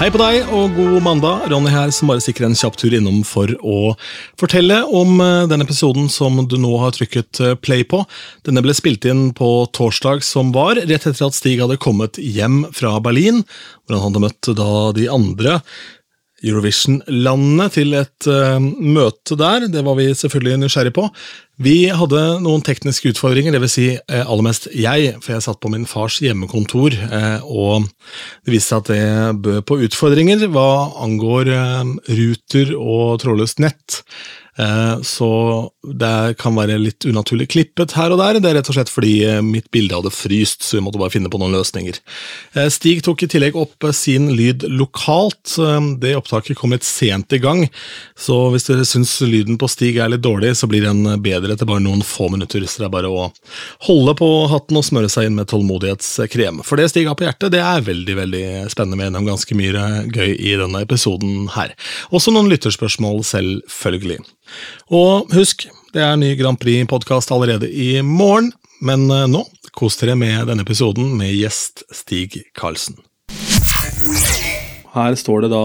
Hei på deg og god mandag. Ronny her som bare sikrer en kjapp tur innom for å fortelle om eh, den episoden som du nå har trykket eh, play på. Denne ble spilt inn på torsdag som var, rett etter at Stig hadde kommet hjem fra Berlin, hvor han hadde møtt da de andre Eurovision-landene til et uh, møte der. Det var vi selvfølgelig nysgjerrig på. Vi hadde noen tekniske utfordringer, dvs. Si, uh, aller mest jeg, for jeg satt på min fars hjemmekontor, uh, og det viste seg at det bød på utfordringer hva angår ruter og trådløst nett. Så det kan være litt unaturlig klippet her og der. Det er rett og slett fordi eh, mitt bilde hadde fryst, så vi måtte bare finne på noen løsninger. Eh, Stig tok i tillegg opp sin lyd lokalt. Det opptaket kom litt sent i gang, så hvis dere syns lyden på Stig er litt dårlig, så blir den bedre etter bare noen få minutter. Så det er bare å holde på hatten og smøre seg inn med tålmodighetskrem. For det Stig har på hjertet, det er veldig veldig spennende med gjennom ganske mye gøy i denne episoden her. Også noen lytterspørsmål, selvfølgelig. Og husk, det er ny Grand Prix-podkast allerede i morgen, men eh, nå kos dere med denne episoden med gjest Stig Karlsen. Her står det da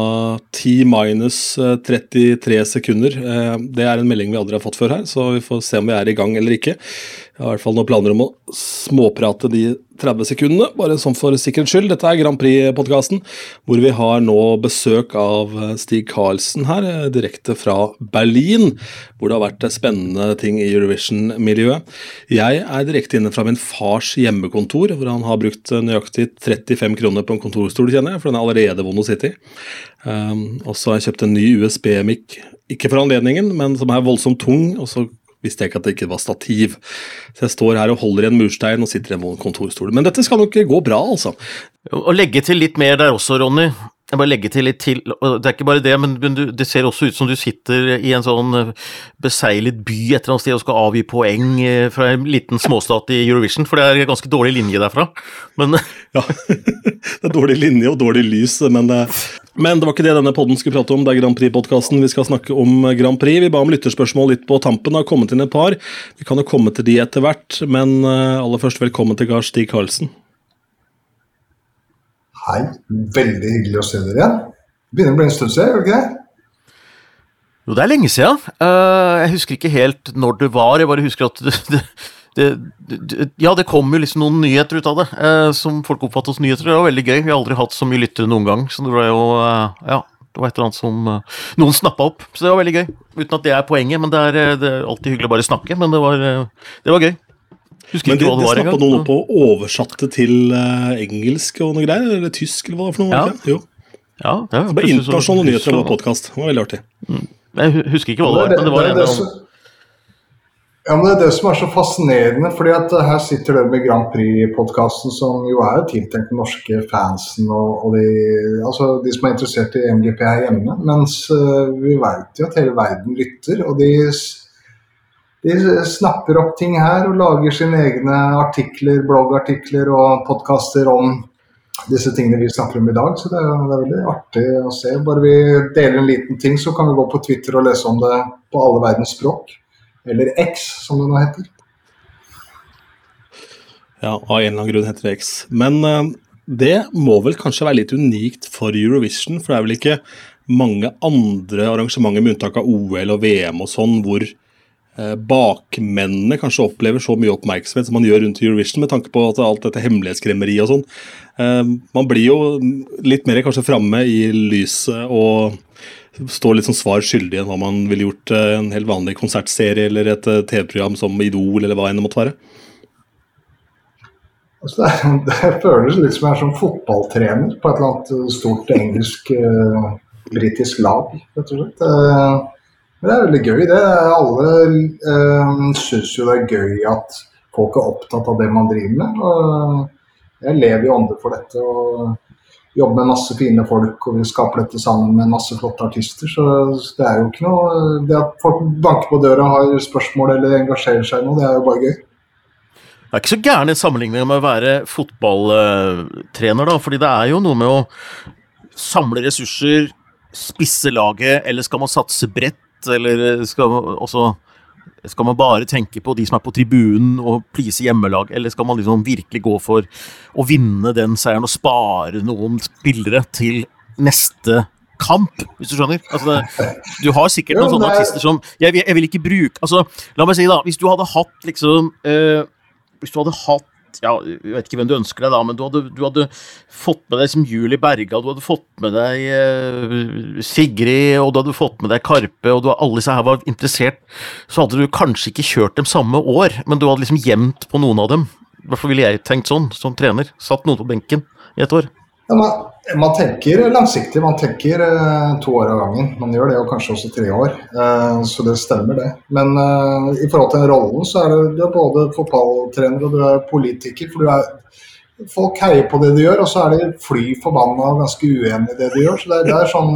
10 minus 33 eh, sekunder. Eh, det er en melding vi aldri har fått før her, så vi får se om vi er i gang eller ikke. Jeg har i hvert fall noen planer om å småprate de 30 sekundene, bare sånn for sikkerhets skyld. Dette er Grand Prix-podkasten, hvor vi har nå besøk av Stig Karlsen her, direkte fra Berlin, hvor det har vært spennende ting i Eurovision-miljøet. Jeg er direkte inne fra min fars hjemmekontor, hvor han har brukt nøyaktig 35 kroner på en kontorstol, kjenner jeg, for den er allerede vond å sitte i. Um, og så har jeg kjøpt en ny USB-mic, ikke for anledningen, men som er voldsomt tung. og så visste jeg ikke at det ikke var stativ. Så jeg står her og holder i en murstein og sitter i en kontorstol. Men dette skal nok gå bra, altså. Og legge til litt mer der også, Ronny. Jeg bare legger til litt til, Det er ikke bare det, men du, det ser også ut som du sitter i en sånn eh, beseglet by et eller annet sted og skal avgi poeng eh, fra en liten småstat i Eurovision, for det er ganske dårlig linje derfra. Men Ja, det er dårlig linje og dårlig lys, men det, men det var ikke det denne podden skulle prate om. Det er Grand Prix-podkasten. Vi skal snakke om Grand Prix. Vi ba om lytterspørsmål litt på tampen. Det har kommet inn et par. Vi kan jo komme til de etter hvert, men eh, aller først velkommen til Gard Stig Karlsen. Hei, veldig hyggelig å se dere igjen. Det begynner å bli en stund siden, gjør det ikke det? Jo, det er lenge siden. Uh, jeg husker ikke helt når det var, jeg bare husker at det, det, det, ja, det kom jo liksom noen nyheter ut av det, eh, som folk oppfattet som nyheter. Det var veldig gøy. Vi har aldri hatt så mye lyttere noen gang, så det var jo eh, Ja, det var et eller annet som noen snappa opp, så det var veldig gøy. Uten at det er poenget, men det er, det er alltid hyggelig å bare snakke. Men det var, det var gøy. Husker Men det, det, det snappa noen opp og oversatte til uh, engelsk og noe greier? Eller tysk, eller hva det var for noe? Ja. Jo. Ja, det det ble internasjonale nyheter og podkast. Det var veldig artig. Mm. Jeg husker ikke hva det var, men det var en eller ja, men Det er det som er så fascinerende. fordi at eh, Her sitter dere med Grand Prix-podkasten, som jo er tiltenkt den norske fansen og, og de, altså de, som er interessert i MGP her hjemme. Mens uh, vi vet jo at hele verden lytter. og de de snapper opp ting her og lager sine egne artikler, bloggartikler og podkaster om disse tingene vi snakker om i dag. Så det er, det er, veldig artig å se. Bare vi deler en liten ting, så kan vi gå på Twitter og lese om det på alle verdens språk. Eller X, som det nå heter. Ja, av en eller annen grunn heter det X. Men uh, det må vel kanskje være litt unikt for Eurovision, for det er vel ikke mange andre arrangementer, med unntak av OL og VM og sånn, hvor uh, bakmennene kanskje opplever så mye oppmerksomhet som man gjør rundt Eurovision, med tanke på at alt dette hemmelighetskremmeriet og sånn. Uh, man blir jo litt mer kanskje framme i lyset og står litt sånn svar skyldig enn hva man ville gjort eh, en helt vanlig konsertserie eller et TV-program som Idol eller hva enn det måtte være. Altså det, er, det, føles litt som jeg er som fotballtrener på et eller annet stort engelsk-britisk lag, rett og slett. Men det er veldig gøy. det. Alle øh, syns jo det er gøy at folk er opptatt av det man driver med. Og jeg lever jo ånde for dette og jobber med masse fine folk, og vi skaper dette sammen med masse flotte artister. Så det er jo ikke noe Det at folk banker på døra, har spørsmål eller engasjerer seg i noe, det er jo bare gøy. Det er ikke så gærne sammenligninger med å være fotballtrener, da. fordi det er jo noe med å samle ressurser, spisse laget, eller skal man satse bredt? eller skal man, også, skal man bare tenke på de som er på tribunen og please hjemmelag, eller skal man liksom virkelig gå for å vinne den seieren og spare noen spillere til neste kamp, hvis du skjønner. Altså det, du har sikkert noen sånne er- artister som jeg, jeg vil ikke bruke Altså, la meg si, da, hvis du hadde hatt liksom øh, Hvis du hadde hatt ja, Jeg vet ikke hvem du ønsker deg, da, men du hadde, du hadde fått med deg som Julie Berga, du hadde fått med deg eh, Sigrid, og du hadde fått med deg Karpe, og du, alle disse her var interessert, så hadde du kanskje ikke kjørt dem samme år, men du hadde liksom gjemt på noen av dem. Fall ville jeg tenkt sånn, som trener. Satt noen på benken i et år. Ja, man, man tenker langsiktig, man tenker eh, to år av gangen. Man gjør det, og kanskje også tre år. Eh, så det stemmer, det. Men eh, i forhold til den rollen, så er det, du er både fotballtrener og du er politiker. For du er, folk heier på det du gjør, og så er de fly forbanna og ganske uenig i det du gjør. Så det, er- det er sånn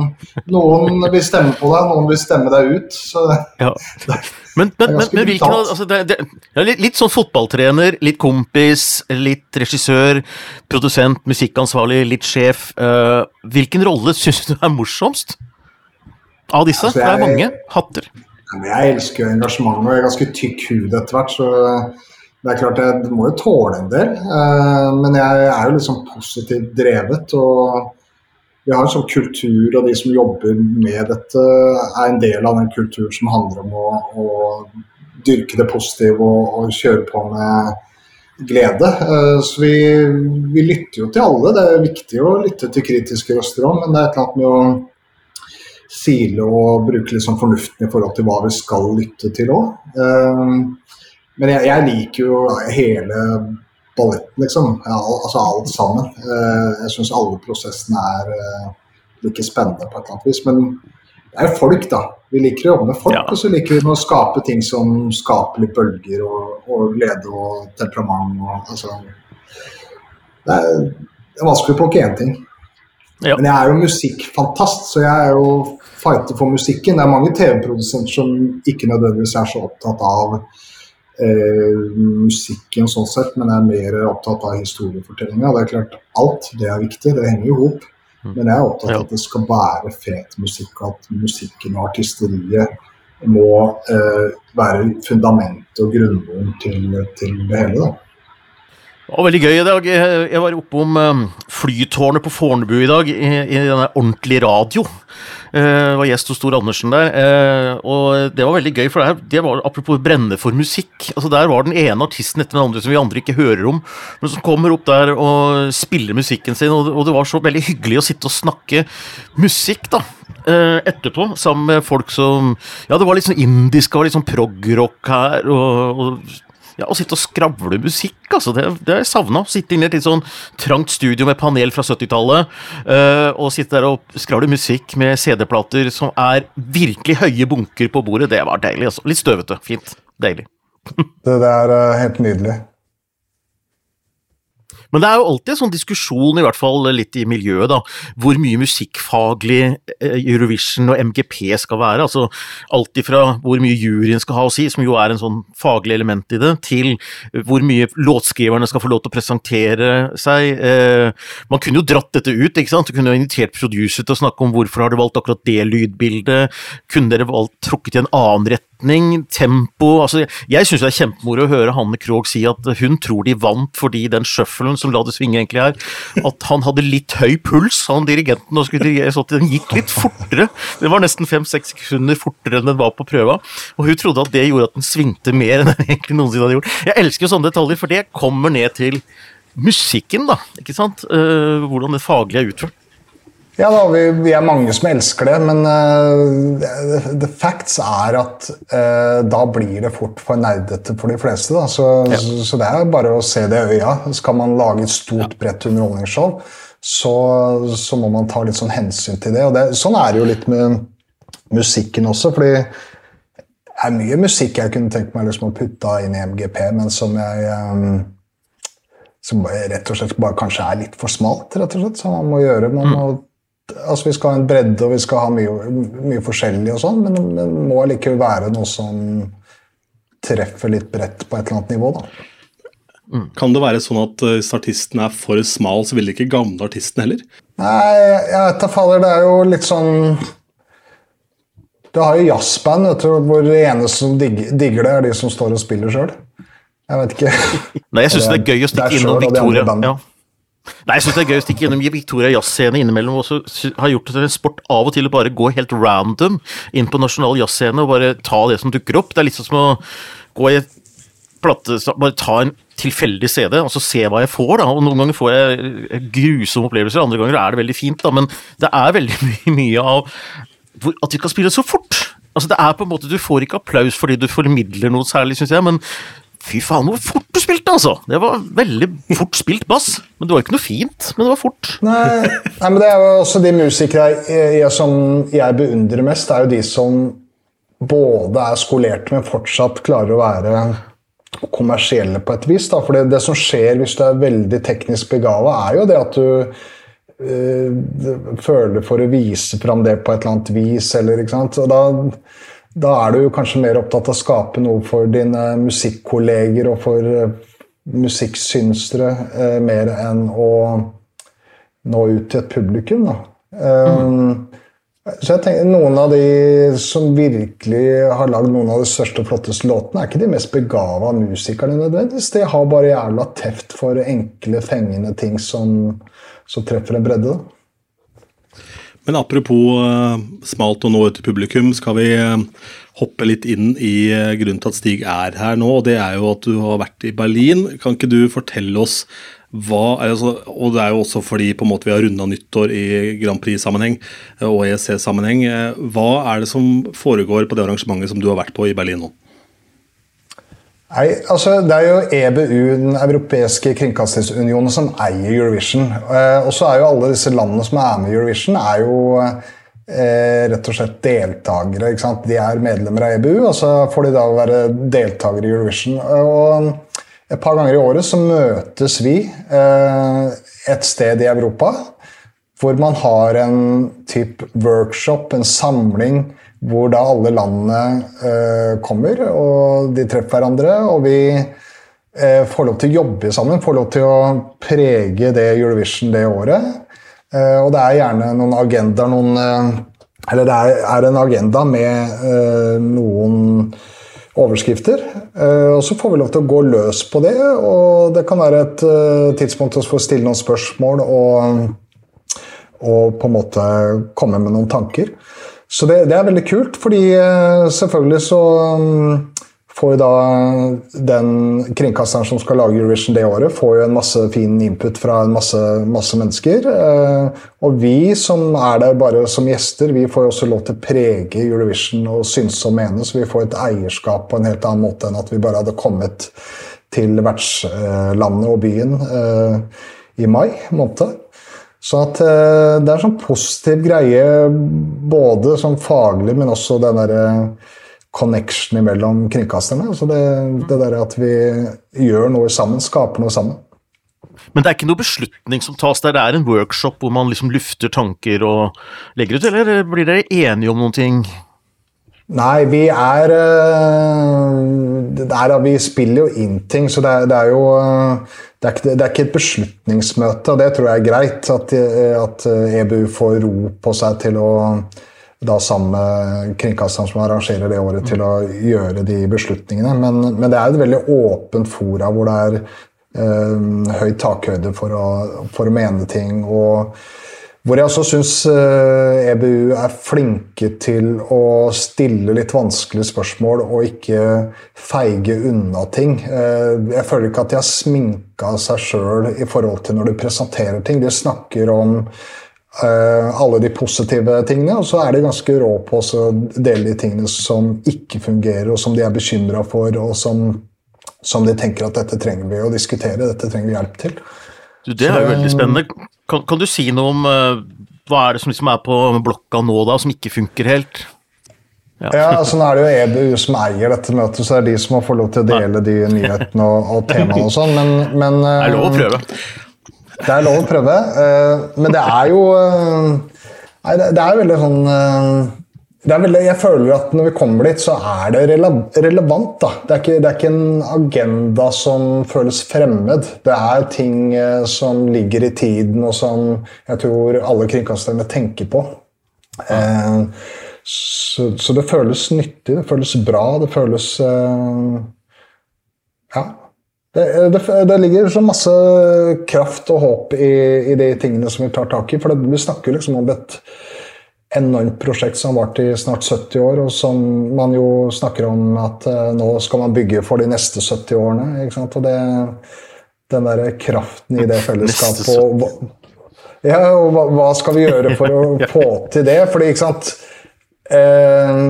Noen vil stemme på deg, noen vil stemme deg ut. Så Ja. Men, men, men, ganske men hvilken altså det, det, ja, litt, litt sånn fotballtrener, litt kompis, litt regissør, produsent, musikkansvarlig, litt sjef. Uh, hvilken rolle syns du er morsomst av disse? Altså, jeg, det er mange hatter. Men jeg elsker engasjementet, engasjement og jeg er ganske tykk hud etter hvert, så det er klart jeg må jo tåle en del. Eh, Men jeg er jo liksom positivt drevet. og vi har en sånn kultur, og de som jobber med dette, er en del av den kulturen som handler om å, å dyrke det positive og, og kjøre på med glede. Eh, Så vi, vi lytter jo til alle. Det er viktig å lytte til kritiske røster òg, men det er et eller annet med å sile og bruke litt sånn fornuften i forhold til hva vi skal lytte til òg. Men jeg, jeg liker jo hele balletten, liksom. Al- altså alt sammen. Eh, Jeg syns alle prosessene er eh, like spennende på et eller annet vis. Men det er jo folk, da. Vi liker å jobbe med folk, Ja. og så liker vi å skape ting som skaper litt bølger og, og glede og temperament. Og, altså, det, er, det er vanskelig å plukke én ting. Ja. Men jeg er jo musikkfantast, så jeg er jo fighter for musikken. Det er mange TV-produsenter som ikke nødvendigvis er så opptatt av eh, musikken sånn sett, men er mer opptatt av historiefortellinga. Det er klart, alt det er viktig, det henger jo opp, hop. Men jeg er opptatt av at det skal være fet musikk, og at musikken og artisteriet må eh, være fundamentet og grunnmuren til, til det hele. da. Det var veldig gøy i dag. Jeg var oppe om eh, flytårnet på Fornebu i dag, i, i denne ordentlig radio. Jeg var gjest hos Stor Andersen der, eh, og det var veldig gøy. For det, det var apropos brenne for musikk. Altså Der var den ene artisten etter den andre som vi andre ikke hører om, men som kommer opp der og spiller musikken sin, og, og det var så veldig hyggelig å sitte og snakke musikk, da. eh, Etterpå, sammen med folk som Ja, det var litt sånn indisk og litt sånn prog-rock her, og, og ja, Å sitte og skravle musikk, altså. Det, har jeg savna. Sitte inne i et litt sånn trangt studio med panel fra 70-tallet, Uh, og sitte der og skravle musikk med CD-plater som er virkelig høye bunker på bordet. Det var deilig, altså. Litt støvete. Fint. Deilig. Det, det er eh, helt nydelig. Men det er jo alltid en sånn diskusjon, i hvert fall litt i miljøet, da, hvor mye musikkfaglig eh, Eurovision og MGP skal være. Altså alt ifra hvor mye juryen skal ha å si, som jo er en sånn faglig element i det, til hvor mye låtskriverne skal få lov til å presentere seg. Eh, man kunne jo dratt dette ut, ikke sant. Du kunne jo invitert producer til å snakke om hvorfor har du valgt akkurat det lydbildet. Kunne dere valgt trukket i en annen retning? Tempo altså Jeg syns det er kjempemoro å høre Hanne Krogh si at hun tror de vant fordi den shuffelen som la det svinge egentlig her, at han hadde litt høy puls, han dirigenten, og den gikk litt fortere. Den var nesten fem-seks sekunder fortere enn den var på prøva, og hun trodde at det gjorde at den svingte mer enn den egentlig noensinne hadde gjort. Jeg elsker sånne detaljer, for det kommer ned til musikken, da, ikke sant? Eh, hvordan det faglige er utført. Ja da, vi, vi er mange som elsker det, men uh, the facts er at uh, da blir det fort for nerdete for de fleste. Da. Så, så, så det er bare å se det i øya. Skal man lage et stort, bredt underholdningsshow, så, så må man ta litt sånn hensyn til det. Og det, sånn er det jo litt med musikken også, fordi det er mye musikk jeg kunne tenkt meg liksom å putte inn i MGP, men som jeg um, som rett og slett bare kanskje er litt for smalt, rett og slett. Så man må gjøre man må, altså Vi skal ha en bredde og vi skal ha mye, mye forskjellig, og sånn, men det må allikevel være noe som treffer litt bredt på et eller annet nivå. da. Kan det være sånn at eh, hvis artisten er for smal, så vil det ikke gagne artisten heller? Nei, jeg vet da fader. Det er jo litt sånn Du har jo jazzband vet du, hvor det eneste som digger, digger det, er de som står og spiller sjøl. Jeg vet ikke. Nei, jeg syns det er gøy å stikke innom de Victoria. Ja. Nei, jeg syns det er gøy å stikke gjennom Victoria Jazzscene innimellom. og så har gjort det til en sport av og til å bare gå helt random inn på nasjonal jazzscene og bare ta det som dukker opp. Det er litt sånn som å gå i plate, bare ta en tilfeldig CD og så se hva jeg får. da, og Noen ganger får jeg grusomme opplevelser, andre ganger er det veldig fint. da, Men det er veldig mye, mye av at vi kan spille så fort. Altså det er på en måte, Du får ikke applaus fordi du formidler noe særlig, syns jeg, men Fy faen, hvor fort du spilte, altså! Det var veldig fort spilt bass. Men det var ikke noe fint, men det var fort. Nei, nei men det er jo også de musikere som jeg beundrer mest, er jo de som både er skolerte, men fortsatt klarer å være kommersielle på et vis. Da. For det, det som skjer hvis du er veldig teknisk begava, er jo det at du øh, føler for å vise fram det på et eller annet vis, eller ikke sant. Og da da er du kanskje mer opptatt av å skape noe for dine musikkolleger og for musikksynstre musikksynsere uh, mer enn å nå ut til et publikum. Da. Um, så jeg tenker, Noen av de som virkelig har lagd noen av de største og flotteste låtene, er ikke de mest begava musikerne nødvendigvis. De har bare jævla teft for enkle, fengende ting som, som treffer en bredde. Da. Men apropos uh, smalt å nå ut til publikum, skal vi uh, hoppe litt inn i uh, grunnen til at Stig er her nå. og Det er jo at du har vært i Berlin. Kan ikke du fortelle oss hva altså, Og det er jo også fordi på en måte vi har runda nyttår i Grand Prix-sammenheng og EEC-sammenheng. Hva er det som foregår på det arrangementet som du har vært på i Berlin nå? Nei, altså Det er jo EBU, den europeiske kringkastingsunionen, som eier Eurovision. Eh, og så er jo alle disse landene som er med i Eurovision, er jo eh, rett og slett deltakere. ikke sant? De er medlemmer av EBU, og så får de da være deltakere i Eurovision. Og et par ganger i året så møtes vi eh, et sted i Europa hvor man har en type workshop, en samling hvor da alle landene eh, kommer, og de treffer hverandre. Og vi eh, får lov til å jobbe sammen, får lov til å prege det Eurovision det året. Eh, og det er gjerne noen agendaer, noen Eller det er, en agenda med noen overskrifter. Og så får vi lov til å gå løs på det, og det kan være et tidspunkt for å stille noen spørsmål og, og på en måte komme med noen tanker. Så det, det, er veldig kult, fordi eh, selvfølgelig så får får da den kringkasteren som skal lage Eurovision det året, får jo en masse fin input fra en masse, masse mennesker. Eh, og vi som er der bare som gjester, vi får også lov til å prege Eurovision og synse og mene, så vi får et eierskap på en helt annen måte enn at vi bare hadde kommet til vertslandet og byen eh, i mai måned. Så at eh, det er sånn positiv greie, både som faglig, men også den derre connection mellom kringkasterne. Altså det, det der at vi gjør noe sammen, skaper noe sammen. Men det er ikke noe beslutning som tas der, det er en workshop hvor man liksom lufter tanker og legger ut, eller blir dere enige om noen ting? Nei, vi er, eh, er Vi spiller jo inn ting, så det er, det er jo eh, det er, ikke, det er, ikke, et beslutningsmøte, og det tror jeg er greit. At, at EBU får ro på seg til å da sammen med kringkasteren som arrangerer det året, til å gjøre de beslutningene. Men, men det er et veldig åpent fora hvor det er øh, høy takhøyde for å, for å mene ting. og hvor jeg også syns EBU eh, e er flinke til å stille litt vanskelige spørsmål og ikke feige unna ting. Eh, jeg føler ikke at de har sminka seg sjøl i forhold til når de presenterer ting. De snakker om eh, alle de positive tingene, og så er de ganske rå på å dele de tingene som ikke fungerer, og som de er bekymra for, og som, som de tenker at dette trenger vi å diskutere, dette trenger vi hjelp til. Du, det er jo veldig spennende. Kan, kan, du si noe om uh, hva er det som liksom er på blokka nå, da, som ikke funker helt? Ja. ja, altså Nå er det jo EBU som eier dette møtet, så det er de som må få lov til å dele de nyhetene og, og temaene og sånn, men, men uh, Det er lov å prøve. Det er lov å prøve, uh, men det er jo Nei, det, det er veldig sånn veldig, jeg føler at når vi kommer dit, så er det relevant. Da. Det, er ikke, det er ikke en agenda som føles fremmed. Det er ting eh, som ligger i tiden, og som jeg tror alle kringkasterne tenker på. Eh, så, så, det føles nyttig, det føles bra, det føles eh, Ja. Det, det, det, ligger så masse kraft og håp i, i, de tingene som vi tar tak i. For vi snakker liksom om et enormt prosjekt som har vart i snart 70 år, og som man jo snakker om at uh, nå skal man bygge for de neste 70 årene. ikke sant? Og det, den der kraften i det fellesskapet og, ja, og hva, hva, skal vi gjøre for å få til det? Fordi, ikke sant eh,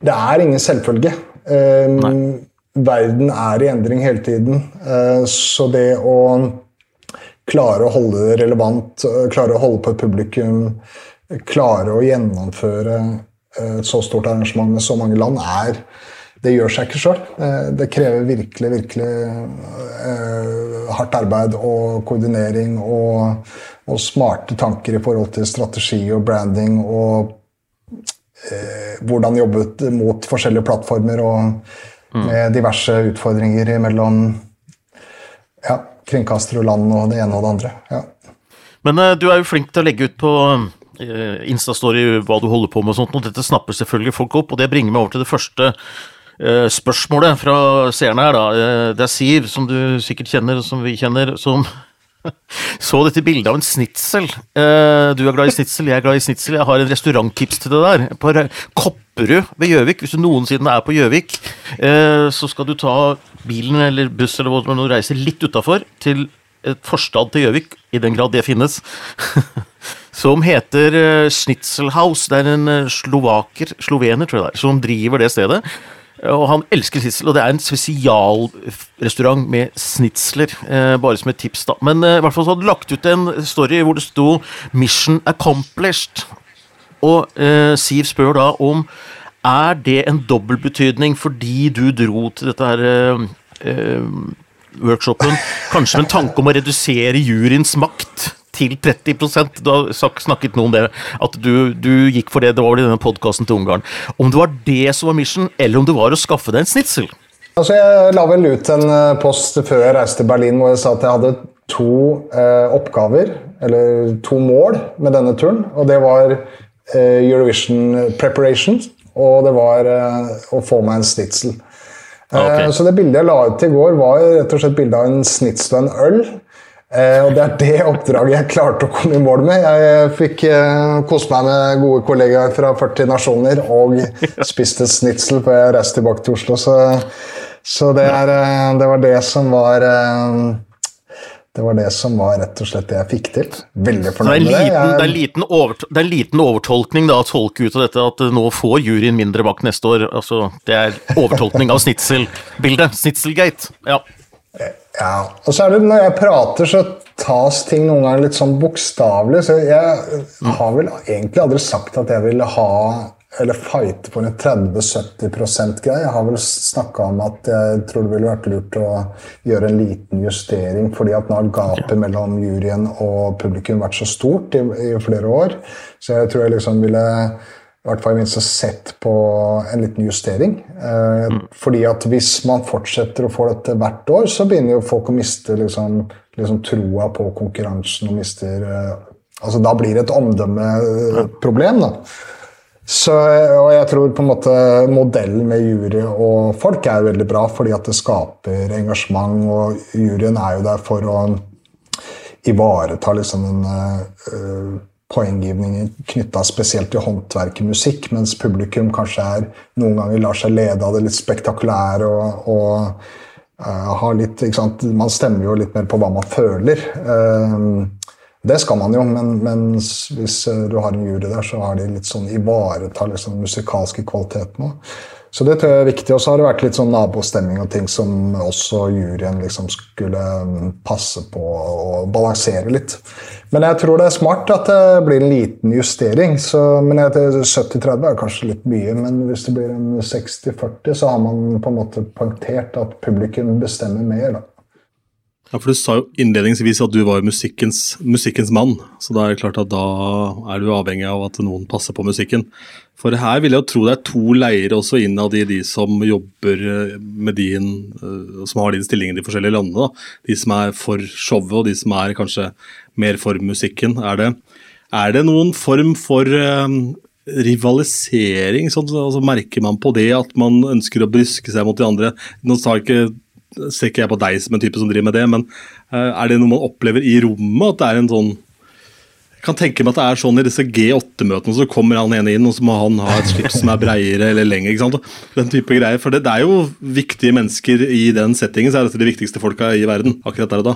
Det er ingen selvfølge. Eh, verden er i endring hele tiden. så det å klare å holde det relevant, klare å holde på et publikum klare å gjennomføre eh, et så stort arrangement med så mange land, er Det gjør seg ikke sjøl. Eh, det krever virkelig, virkelig uh, hardt arbeid og koordinering og, og, smarte tanker i forhold til strategi og branding og hvordan jobbe mot forskjellige plattformer og mm. med diverse utfordringer mellom ja, kringkaster og land og det ene og det andre. Ja. Men du er jo flink til å legge ut på Eh, Instastory hva du holder på med og sånt, og dette snapper selvfølgelig folk opp, og det bringer meg over til det første uh, spørsmålet fra seerne her, da. Uh, det er Siv, som du sikkert kjenner, og som vi kjenner, som så dette bildet av en snitsel. Du er glad i snitsel, jeg er glad i snitsel. Jeg har en restauranttips til det der. På Kopperud ved Gjøvik, hvis du noensinne er på Gjøvik, så skal du ta bilen eller buss eller hva du reiser litt utafor, til et forstad til Gjøvik, i den grad det finnes. som heter uh, Schnitzelhaus. Det er en uh, slovaker, slovener, tror jeg det er, som driver det stedet. Og han elsker snitsel, og det er en spesialrestaurant med snitsler. Eh, bare som et tips, da. Men eh, i hvert fall så hadde lagt ut en story hvor det sto 'Mission accomplished'. Og eh, Siv spør da om er det en dobbeltbetydning fordi du dro til dette her eh, workshopen, kanskje med en tanke om å redusere juryens makt? Til 30 Du har snakket noe om det, at du, du gikk for det. Det var vel i denne podkasten til Ungarn. Om det var det som var mission, eller om det var å skaffe deg en snitsel? Altså, jeg la vel ut en eh, post før jeg reiste til Berlin hvor jeg sa at jeg hadde to eh, oppgaver, eller to mål, med denne turen. Og det var eh, Eurovision preparation, og det var eh, å få meg en snitsel. Eh, okay. Så det bildet jeg la ut i går, var rett og slett bilde av en snitsel og en øl. Eh, og Det er det oppdraget jeg klarte å komme i mål med. Jeg fikk eh, kose meg med gode kollegaer fra 40 nasjoner og spiste snitsel før jeg reiste tilbake til Oslo. Så, så det, er, eh, det, var det som var eh, det var det som var rett og slett det jeg fikk til. Veldig fornøyd med det. Jeg... Det, er liten over, det er en liten overtolkning da, å tolke ut av dette at nå får juryen mindre makt neste år. Altså, det er overtolkning av snitselbildet. Snitselgate. Ja. Ja, og så er det når jeg prater, så tas ting noen ganger litt sånn bokstavelig. Så jeg har vel egentlig aldri sagt at jeg ville ha eller fighte for en 30-70 %-greie. Jeg har vel snakka om at jeg tror det ville vært lurt å gjøre en liten justering, fordi at nå har gapet mellom juryen og publikum vært så stort i, i flere år. Så jeg tror jeg liksom ville i hvert fall minst sett på en liten justering. Eh, mm. Fordi at hvis man fortsetter å få dette hvert år, så begynner jo folk å miste liksom, liksom troa på konkurransen og mister eh, Altså da blir det et omdømmeproblem, da. Så, og jeg tror på en måte modellen med jury og folk er veldig bra, fordi at det skaper engasjement, og juryen er jo der for å ivareta liksom en uh, poenggivning knytta spesielt til håndverk og musikk, mens publikum kanskje er noen ganger lar seg lede av det litt spektakulære og, og uh, har litt Man stemmer jo litt mer på hva man føler. Uh, det skal man jo, men, men, hvis du har en jury der, så har de litt sånn ivareta liksom musikalske kvaliteten òg. Så det tror jeg er viktig. Og så har det vært litt sånn nabostemning og ting som også juryen liksom skulle passe på å balansere litt. Men jeg tror det er smart at det blir en liten justering. Så, men 70-30 er kanskje litt mye, men hvis det blir en 60-40, så har man på en måte poengtert at publikum bestemmer mer. da. Ja, for Du sa jo innledningsvis at du var musikkens, musikkens mann, så da er det klart at da er du avhengig av at noen passer på musikken. For her vil jeg jo tro det er to leirer også innad i de som jobber eh, med din, eh, som har din stilling i de forskjellige landene. Da. De som er for showet, og de som er kanskje mer for musikken. Er det, er det noen form for um, rivalisering? Sånn, altså, merker man på det at man ønsker å bryske seg mot de andre? Nå tar ikke ser ikke jeg på deg som en type som driver med det, men uh, er det noe man opplever i rommet? At det er en sånn jeg kan tenke meg at det er sånn i disse G8-møtene, så kommer han ene inn, og så må han ha et slips som er breiere eller lengre. ikke sant? Den type greier. For det, det, er jo viktige mennesker i den settingen, så er dette de viktigste folka i verden akkurat der og da.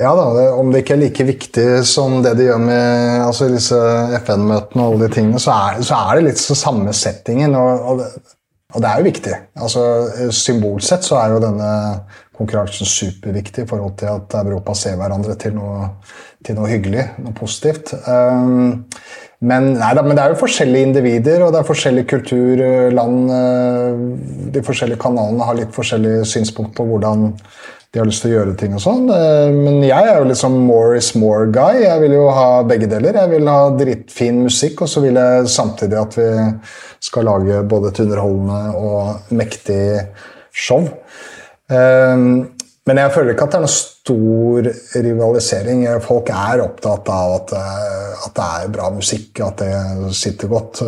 Ja da, det, om det ikke er like viktig som det de gjør med altså disse FN-møtene og alle de tingene, så er, så er, det litt så samme settingen. Og, og, det, og, det, er jo viktig. Altså, Symbolsett så er jo denne konkurransen superviktig i forhold til at Europa ser hverandre til noe, til noe hyggelig, noe positivt. Um, men, nei, da, men, det er jo forskjellige individer, og det er forskjellig kultur, land uh, De forskjellige kanalene har litt forskjellig synspunkt på hvordan de har lyst til å gjøre ting og sånn. Uh, men jeg er jo liksom more is more-guy. Jeg vil jo ha begge deler. Jeg vil ha drittfin musikk, og så vil jeg samtidig at vi skal lage både et underholdende og mektig show. Ehm, men jeg føler ikke at det er noen stor rivalisering. Folk er opptatt av at, eh, at det er bra musikk, at det sitter godt.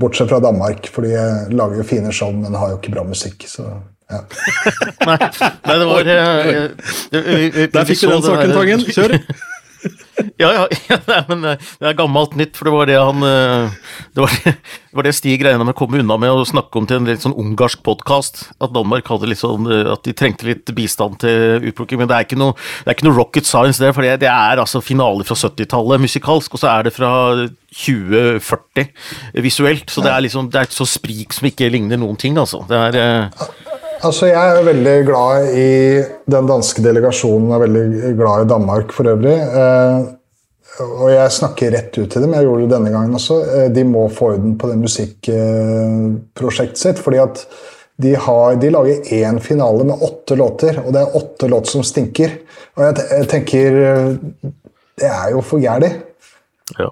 Bortsett fra Danmark, for de lager jo fine show, men har jo ikke bra musikk. så... Ja. nei, nei, det var uh, Der fikk du den saken, Tangen. Kjør! ja, ja, ja men eh, det er gammelt nytt, for det var det han eh, Det var det, det, var det Stig regna med å komme unna med å snakke om til en litt sånn ungarsk podkast. At Danmark hadde litt sånn eh, At de trengte litt bistand til utplukking. Men det er ikke noe, det er ikke noe rocket science, det. For det, det er altså finale fra 70-tallet musikalsk, og så er det fra 2040 visuelt. Så det er liksom Det er et så sprik som ikke ligner noen ting, altså. Det er Altså, jeg er veldig glad i den danske delegasjonen, er veldig glad i Danmark for øvrig. Eh, og jeg snakker rett ut til dem, jeg gjorde det denne gangen også. Eh, de må få orden på det musikkprosjektet sitt. fordi at de, har, de lager én finale med åtte låter, og det er åtte låter som stinker. Og jeg, jeg tenker Det er jo for gærent. Ja.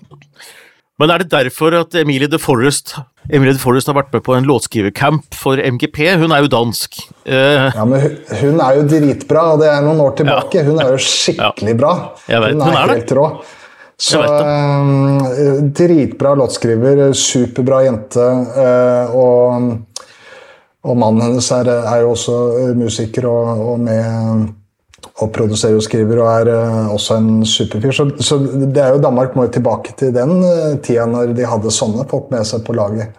Men er det derfor at Emilie de Forrest, Emilie de Forrest har vært med på en låtskrivercamp for MGP? Hun er jo dansk. Uh, ja, men hun er jo dritbra, og det er noen år tilbake. Ja. Hun er jo skikkelig bra. Hun er, hun er helt rå. Så uh, dritbra låtskriver, superbra jente. Uh, og, og, mannen hennes er, er, jo også musiker og, og med og produserer og skriver og er uh, også en superfyr. Så, så, det er jo Danmark må jo tilbake til den uh, tida når de hadde sånne folk med seg på laget.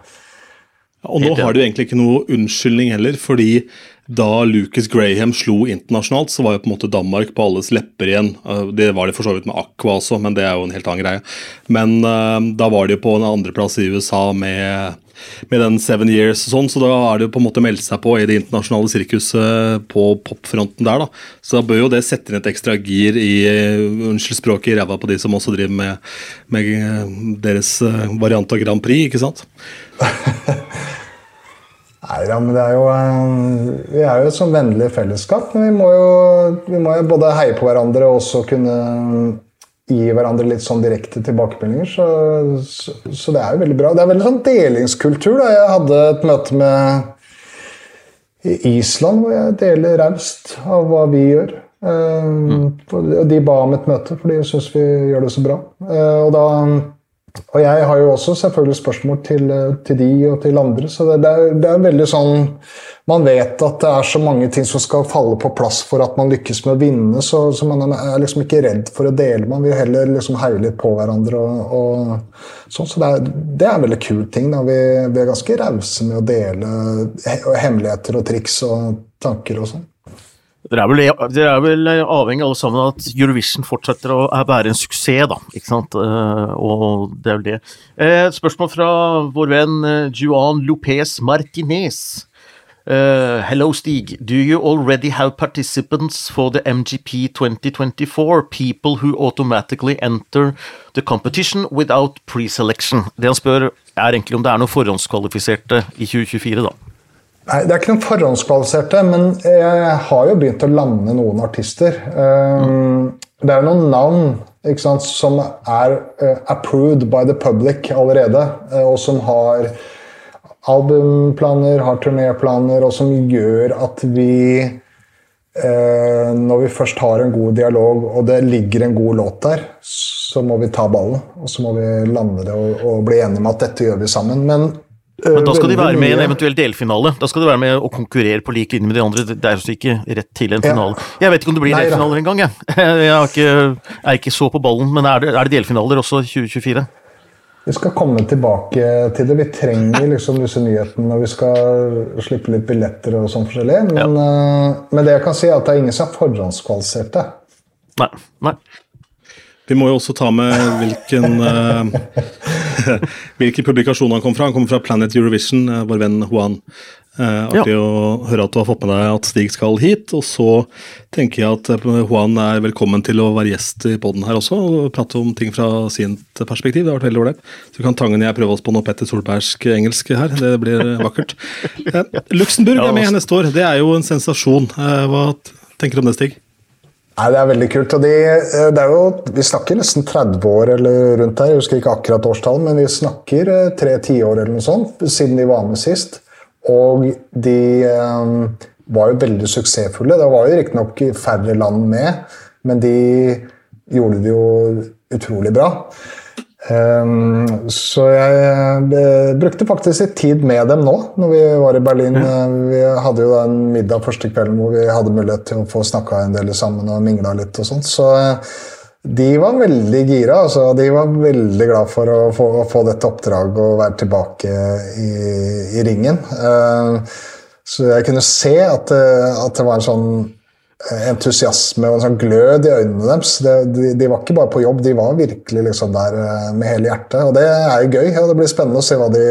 Og nå har de egentlig ikke noe unnskyldning heller, fordi da Lucas Graham slo internasjonalt, så var jo på en måte Danmark på alles lepper igjen. Uh, det var de for så vidt med Aqua også, men det er jo en helt annen greie. Men da var de jo på en andreplass i USA med med den Seven Years og sånn, så da er det jo på en måte meldt seg på i det internasjonale sirkuset på popfronten der, da. Så da bør jo det sette inn et ekstra gir i unnskyld språket i ræva på de som også driver med, med eh, deres eh, variant av Grand Prix, ikke sant? Nei da, men det er jo eh, Vi er jo et sånn vennlig fellesskap. Men vi må jo, vi må jo både heie på hverandre og også kunne gi hverandre litt sånn direkte tilbakemeldinger. Så, så, så, det er jo veldig bra. Det er veldig sånn delingskultur. Da. Jeg hadde et møte med Island hvor jeg deler raust av hva vi gjør. Uh, mm. Og de ba om et møte, for de syns vi gjør det så bra. Uh, og da og jeg har jo også selvfølgelig spørsmål til, til de og til andre, så det, det, er, det er veldig sånn man vet at det er så mange ting som skal falle på plass for at man lykkes med å vinne, så, så man er liksom ikke redd for å dele. Man vil heller liksom heie litt på hverandre. og, og sånn, så det er, det er, en veldig kul ting. Vi, vi, er ganske rause med å dele hemmeligheter og triks og tanker og sånn. Dere er, vel, er vel avhengig alle sammen av at Eurovision fortsetter å være en suksess, da. Ikke sant? Eh, og det er vel det. Eh, et spørsmål fra vår venn eh, Juan Lopez Martinez. Uh, hello, Stig. Do you already have participants for the MGP 2024? People who automatically enter the competition without pre-selection. Det han spør, er egentlig om det er noen forhåndskvalifiserte i 2024, da. Nei, det er ikke noen forhåndskvalifiserte, men jeg har jo begynt å lande noen artister. Um, mm. Det er noen navn sant, som er uh, approved by the public allerede, og som har albumplaner, har turnéplaner, og som gjør at vi eh, Når vi først har en god dialog, og det ligger en god låt der, så må vi ta ballen. Og så må vi lande det og, og bli enige om at dette gjør vi sammen. Men Men da skal de være med i en eventuell delfinale. Da skal de være med og konkurrere på lik linje med de andre. Det er altså ikke rett til en Ja. finale. Jeg vet ikke om det blir Nei delfinaler engang, jeg. Jeg ikke, er ikke så på ballen, men er det, er det delfinaler også 2024? Vi skal komme tilbake til det. Vi trenger liksom disse nyhetene når vi skal slippe litt billetter og sånn forskjellig. Men, ja. men det jeg kan si, er at det er ingen som har forhåndskvalifiserte. Nei. nei. Vi må jo også ta med hvilken eh, hvilken publikasjon han kom fra. Han kommer fra Planet Eurovision, eh, vår venn Juan. Eh, artig å høre at du har fått med deg at Stig skal hit. Og så tenker jeg at eh, Juan er velkommen til å være gjest i poden her også, og prate om ting fra sitt perspektiv. Det har vært veldig ålreit. Så kan Tangen og jeg prøve oss på noe Petter Solbergsk engelsk her. Det blir eh, vakkert. Luxembourg er med altså. neste år. Det er jo en sensasjon. Hva tenker du om det, Stig? Nei, Det er veldig kult. og de, det er jo, Vi snakker nesten 30 år eller rundt der, jeg husker ikke akkurat årstallet, men vi snakker tre tiår eller noe sånt siden de var med sist. Og de eh, var jo veldig suksessfulle. Det var jo riktignok færre land med, men de gjorde det jo utrolig bra. Ehm, så jeg eh, brukte faktisk litt tid med dem nå, når vi var i Berlin. Eh, Vi hadde jo en middag første kvelden hvor vi hadde mulighet til å få snakka en del sammen og mingla litt og sånt. Så eh, de var veldig gira. Altså, de var veldig glad for å få, å få dette oppdraget og være tilbake i, i ringen. Uh, så jeg kunne se at, det- at det var en sånn entusiasme og en sånn glød i øynene deres. De, de var ikke bare på jobb, de var virkelig liksom der eh, med hele hjertet. Og det er jo gøy, og det blir spennende å se hva de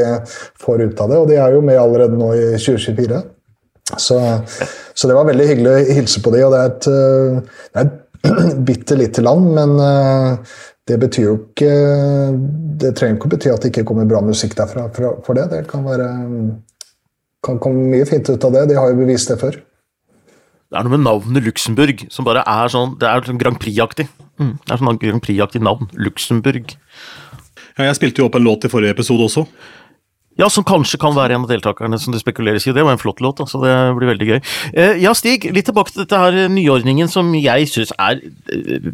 får ut av det. Og de er jo med allerede nå i 2024. Så, så det var veldig hyggelig å hilse på de, og det er et, eh, det er et bitte lite land, men eh, det betyr jo ikke Det trenger ikke å bety at det ikke kommer bra musikk derfra for, for det. Det kan være kan komme mye fint ut av det. De har jo bevist det før. Det er noe med navnet Luxembourg som bare er sånn Det er sånn Grand Prix-aktig. Mm, det er sånn Grand Prix-aktig navn. Luxembourg. Ja, jeg spilte jo opp en låt i forrige episode også. Ja, som kanskje kan være en av deltakerne, som det spekuleres i. Det var en flott låt, så det blir veldig gøy. Eh, ja, Stig, litt tilbake til dette her eh, nyordningen som jeg syns er eh,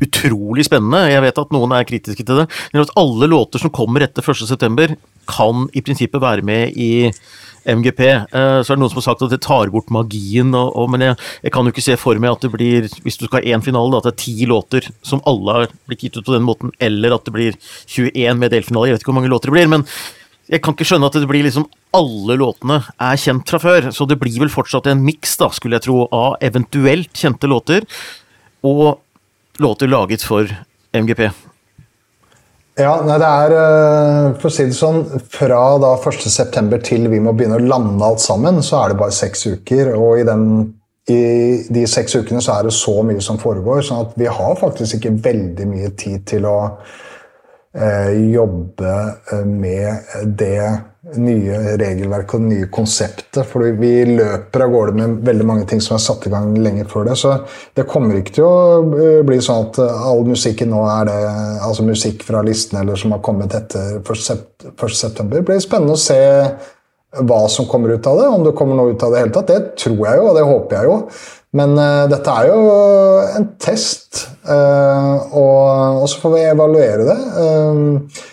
utrolig spennende. Jeg vet at noen er kritiske til det. Men at alle låter som kommer etter 1.9, kan i prinsippet være med i MGP. Så er det noen som har sagt at det tar bort magien, og, og, men jeg, jeg kan jo ikke se for meg at det blir, hvis du skal ha én finale, at det er ti låter som alle har blitt gitt ut på den måten, eller at det blir 21 med delfinale. Jeg vet ikke hvor mange låter det blir, men jeg kan ikke skjønne at det blir liksom alle låtene er kjent fra før, så det blir vel fortsatt en miks, da, skulle jeg tro, av eventuelt kjente låter og låter laget for MGP. Ja, nei, det er eh, For å si det sånn, fra da 1.9. til vi må begynne å lande alt sammen, så er det bare seks uker. Og i, den, i de seks ukene så er det så mye som foregår, sånn at vi har faktisk ikke veldig mye tid til å jobbe eh, med det nye regelverket og det nye konseptet. For vi løper av gårde med veldig mange ting som er satt i gang lenge før det. Så det kommer ikke til å eh, bli sånn at eh, all musikken nå er det altså musikk fra listene eller som har kommet etter 1.9. Det blir spennende å se hva som kommer ut av det. Om det kommer noe ut av det hele tatt, det tror jeg jo, og det håper jeg jo. Men uh, dette er jo en test, uh, og, så får vi evaluere det. Uh,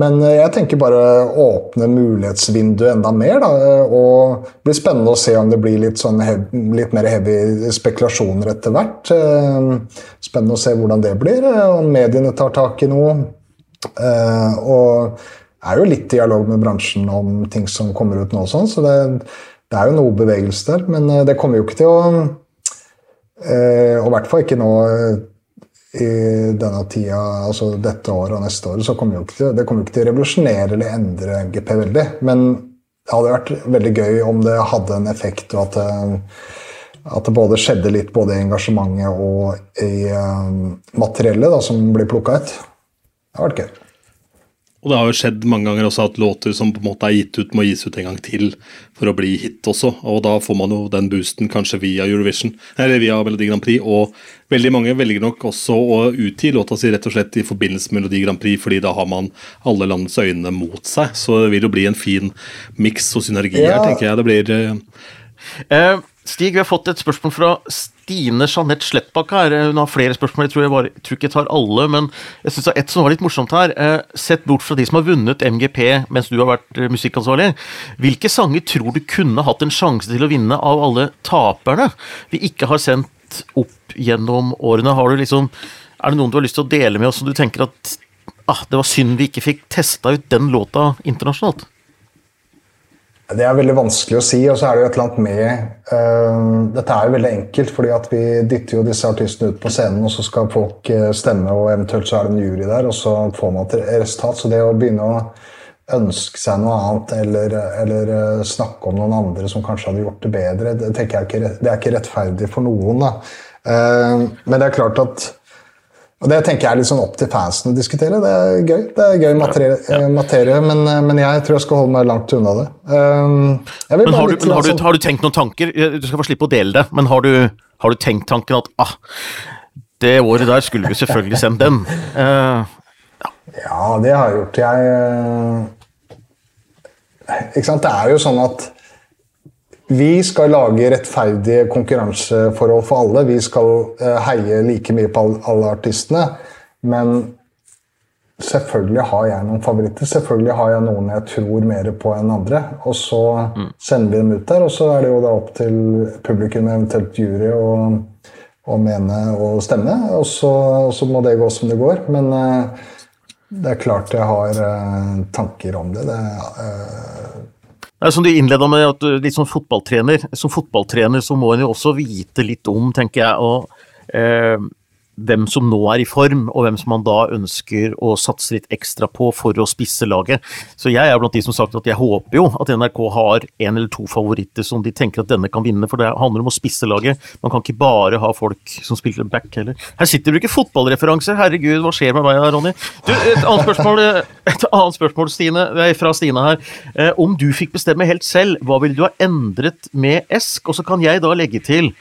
men jeg tenker bare åpne mulighetsvinduet enda mer. Da, og det blir spennende å se om det blir litt, sånn hev, litt mer heavy spekulasjoner etter hvert. Spennende å se hvordan det blir, om mediene tar tak i noe. Og Og er jo litt dialog med bransjen om ting som kommer ut nå, sånn, så det, det er jo noe bevegelse der. Men det kommer jo ikke til å Og i hvert fall ikke nå eh, i denne tida, altså dette året og neste år, så kommer jo ikke til, det kommer ikke til å revolusjonere eller endre GP veldig. Men det hadde vært veldig gøy om det hadde en effekt, og at det, at det både skjedde litt både i engasjementet og i materiellet da, som blir plukka ut. Det hadde vært gøy. Og det har jo skjedd mange ganger også at låter som på en måte er gitt ut, må gis ut en gang til for å bli hit også. Og da får man jo den boosten kanskje via Eurovision, eller via Melodi Grand Prix. Og veldig mange velger nok også å utgi låta si rett og slett i forbindelse med Melodi Grand Prix, fordi da har man alle landets øyne mot seg. Så det vil jo bli en fin miks og synergi Ja. her, tenker jeg. Det blir Eh, Stig, vi har fått et spørsmål fra Stine Jeanette Slettbakk her. Hun har flere spørsmål, jeg tror, jeg, bare, tror ikke jeg tar alle. Men jeg syns det er ett som var litt morsomt her. Eh, sett bort fra de som har vunnet MGP mens du har vært eh, musikkansvarlig, hvilke sanger tror du kunne hatt en sjanse til å vinne av alle taperne vi ikke har sendt opp gjennom årene? Har du liksom, er det noen du har lyst til å dele med oss som du tenker at ah, det var synd vi ikke fikk testa ut den låta internasjonalt? Det er veldig vanskelig å si, og så er det jo et eller annet med uh, Dette er jo veldig enkelt, fordi at vi dytter jo disse artistene ut på scenen, og så skal folk uh, stemme, og eventuelt så er det en jury der, og så får man et resultat. Så det å begynne å ønske seg noe annet eller, eller uh, snakke om noen andre som kanskje hadde gjort det bedre, det, jeg ikke, det er ikke rettferdig for noen. da. men det er klart at og Det tenker jeg er litt sånn opp til fansen å diskutere. Det er gøy, det er gøy materie, ja. materie men, eh, men, jeg tror jeg skal holde meg langt unna det. Um, men har du, men har, du, har du, tenkt noen tanker? Du skal få slippe å dele det, men har du, har du tenkt tanken at ah, det året der skulle vi selvfølgelig sendt den? Uh, ja. ja. det har jeg gjort. Jeg Ikke sant. Det er jo sånn at vi skal lage rettferdige konkurranseforhold for alle. Vi skal eh, heie like mye på alle artistene. Men selvfølgelig har jeg noen favoritter. Selvfølgelig har jeg noen jeg tror mer på enn andre. Og så mm. sender vi dem ut der, og så er det jo da opp til publikum, eventuelt jury, å mene og stemme. Og så, og så, må det gå som det går. Men uh, det er klart jeg har uh, tanker om det. det uh, som du innleda med, at du, litt sånn fotballtrener. Som fotballtrener så må en jo også vite litt om, tenker jeg, og eh, hvem som nå er i form, og hvem som man da ønsker å satse litt ekstra på for å spisse laget. Så jeg er blant de som har sagt at jeg håper jo at NRK har en eller to favoritter som de tenker at denne kan vinne, for det handler om å spisse laget. Man kan ikke bare ha folk som spiller back heller. Her sitter du ikke fotballreferanser, herregud, hva skjer med meg, Ronny? Du, et annet spørsmål, et annet spørsmål Stine, fra Stine her. Eh, om du fikk bestemme helt selv, hva ville du ha endret med Esk? Og så kan jeg da legge til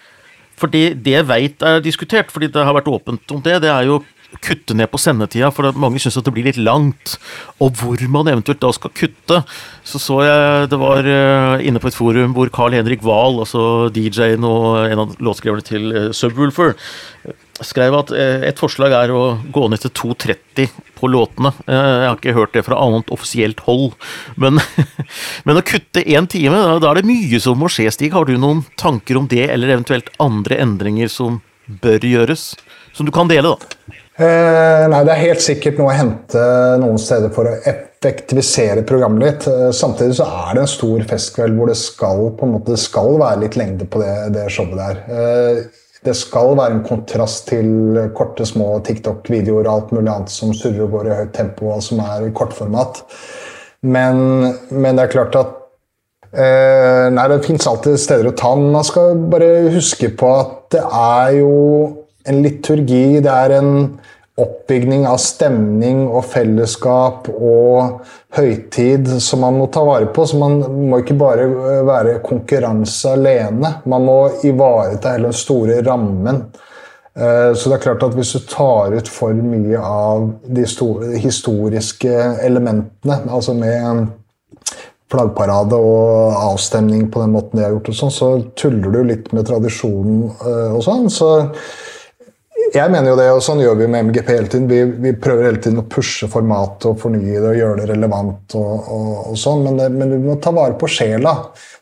fordi det jeg veit er diskutert, fordi det har vært åpent om det, det er jo kutte ned på sendetida, for mange syns det blir litt langt. Og hvor man eventuelt da skal kutte. Så så jeg det var uh, inne på et forum hvor Carl Henrik Wahl, altså DJ-en og en av låtskriverne til uh, Subwoolfer, skrev at uh, et forslag er å gå ned til 2.30 på låtene. Eh, jeg har ikke hørt det fra annet offisielt hold. Men, men å kutte én time, da er det mye som må skje, Stig. Har du noen tanker om det, eller eventuelt andre endringer som bør gjøres? Som du kan dele, da? Eh, nei, Det er helt sikkert noe å hente noen steder for å effektivisere programmet litt. Eh, samtidig så er det en stor festkveld hvor det skal, måte, skal være litt lengde på det, det showet der. Eh, det skal være en kontrast til korte, små TikTok-videoer og alt mulig annet som surrer og går i høyt tempo, og som er i kortformat. Men, men det er klart at Nei, det fins alltid steder å ta men Man skal bare huske på at det er jo en liturgi. Det er en oppbygning av stemning og fellesskap og høytid som man må ta vare på. Så man må ikke bare eh, være konkurranse alene. Man må ivareta hele den store rammen. Eh, så det er klart at hvis du tar ut for mye av de historiske elementene, altså med flaggparade og avstemning på den måten de har gjort, og sånn, så tuller du litt med tradisjonen eh, og sånn. Så jeg mener jo det, og sånn gjør vi med MGP hele tiden. Vi, vi prøver hele tiden å pushe formatet og fornye det og gjøre det relevant. og, og, og sånn, men, det, men, vi må ta vare på sjela.